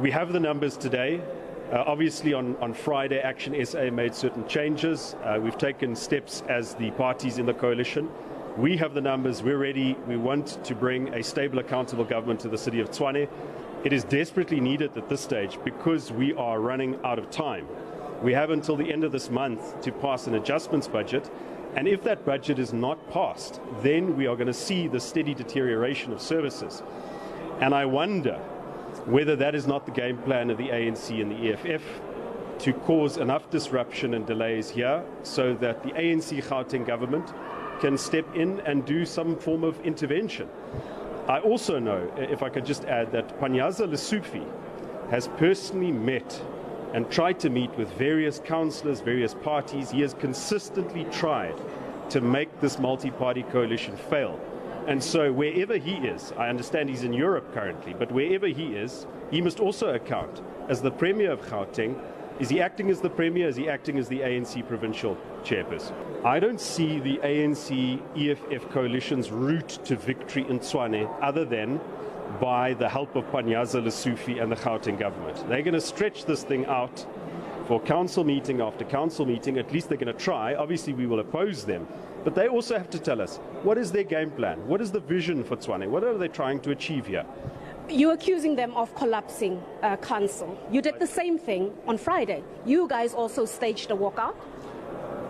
we have the numbers today. Uh, obviously, on, on Friday, Action SA made certain changes. Uh, we've taken steps as the parties in the coalition. We have the numbers, we're ready. We want to bring a stable, accountable government to the city of Tswane. It is desperately needed at this stage because we are running out of time. We have until the end of this month to pass an adjustments budget. And if that budget is not passed, then we are going to see the steady deterioration of services. And I wonder Whether that is not the game plan of the ANC and the EFF to cause enough disruption and delays here so that the ANC Gauteng government can step in and do some form of intervention. I also know, if I could just add, that Panyaza Lesufi has personally met and tried to meet with various councillors, various parties. He has consistently tried to make this multi party coalition fail. And so, wherever he is, I understand he's in Europe currently, but wherever he is, he must also account. As the Premier of Gauteng, is he acting as the Premier? Is he acting as the ANC provincial chairperson? I don't see the ANC EFF coalition's route to victory in Tswane other than by the help of Panyaza Lesufi and the Gauteng government. They're going to stretch this thing out for council meeting after council meeting, at least they're going to try. Obviously, we will oppose them. But they also have to tell us what is their game plan? What is the vision for Tswane? What are they trying to achieve here? You're accusing them of collapsing uh, council. You did the same thing on Friday. You guys also staged a walkout.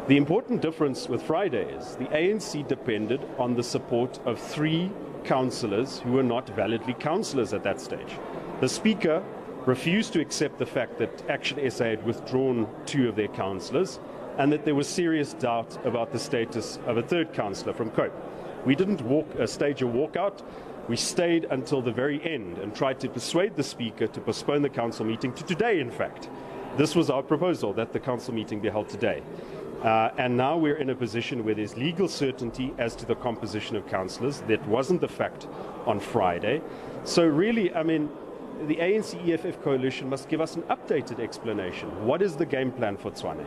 The important difference with Friday is the ANC depended on the support of three councillors who were not validly councillors at that stage. The Speaker refused to accept the fact that Action SA had withdrawn two of their councillors and that there was serious doubt about the status of a third councillor from Cope. We didn't walk, uh, stage a walkout. We stayed until the very end and tried to persuade the Speaker to postpone the council meeting to today, in fact. This was our proposal that the council meeting be held today. Uh, and now we're in a position where there's legal certainty as to the composition of councillors. That wasn't the fact on Friday. So, really, I mean, the ANC EFF coalition must give us an updated explanation. What is the game plan for Tswane?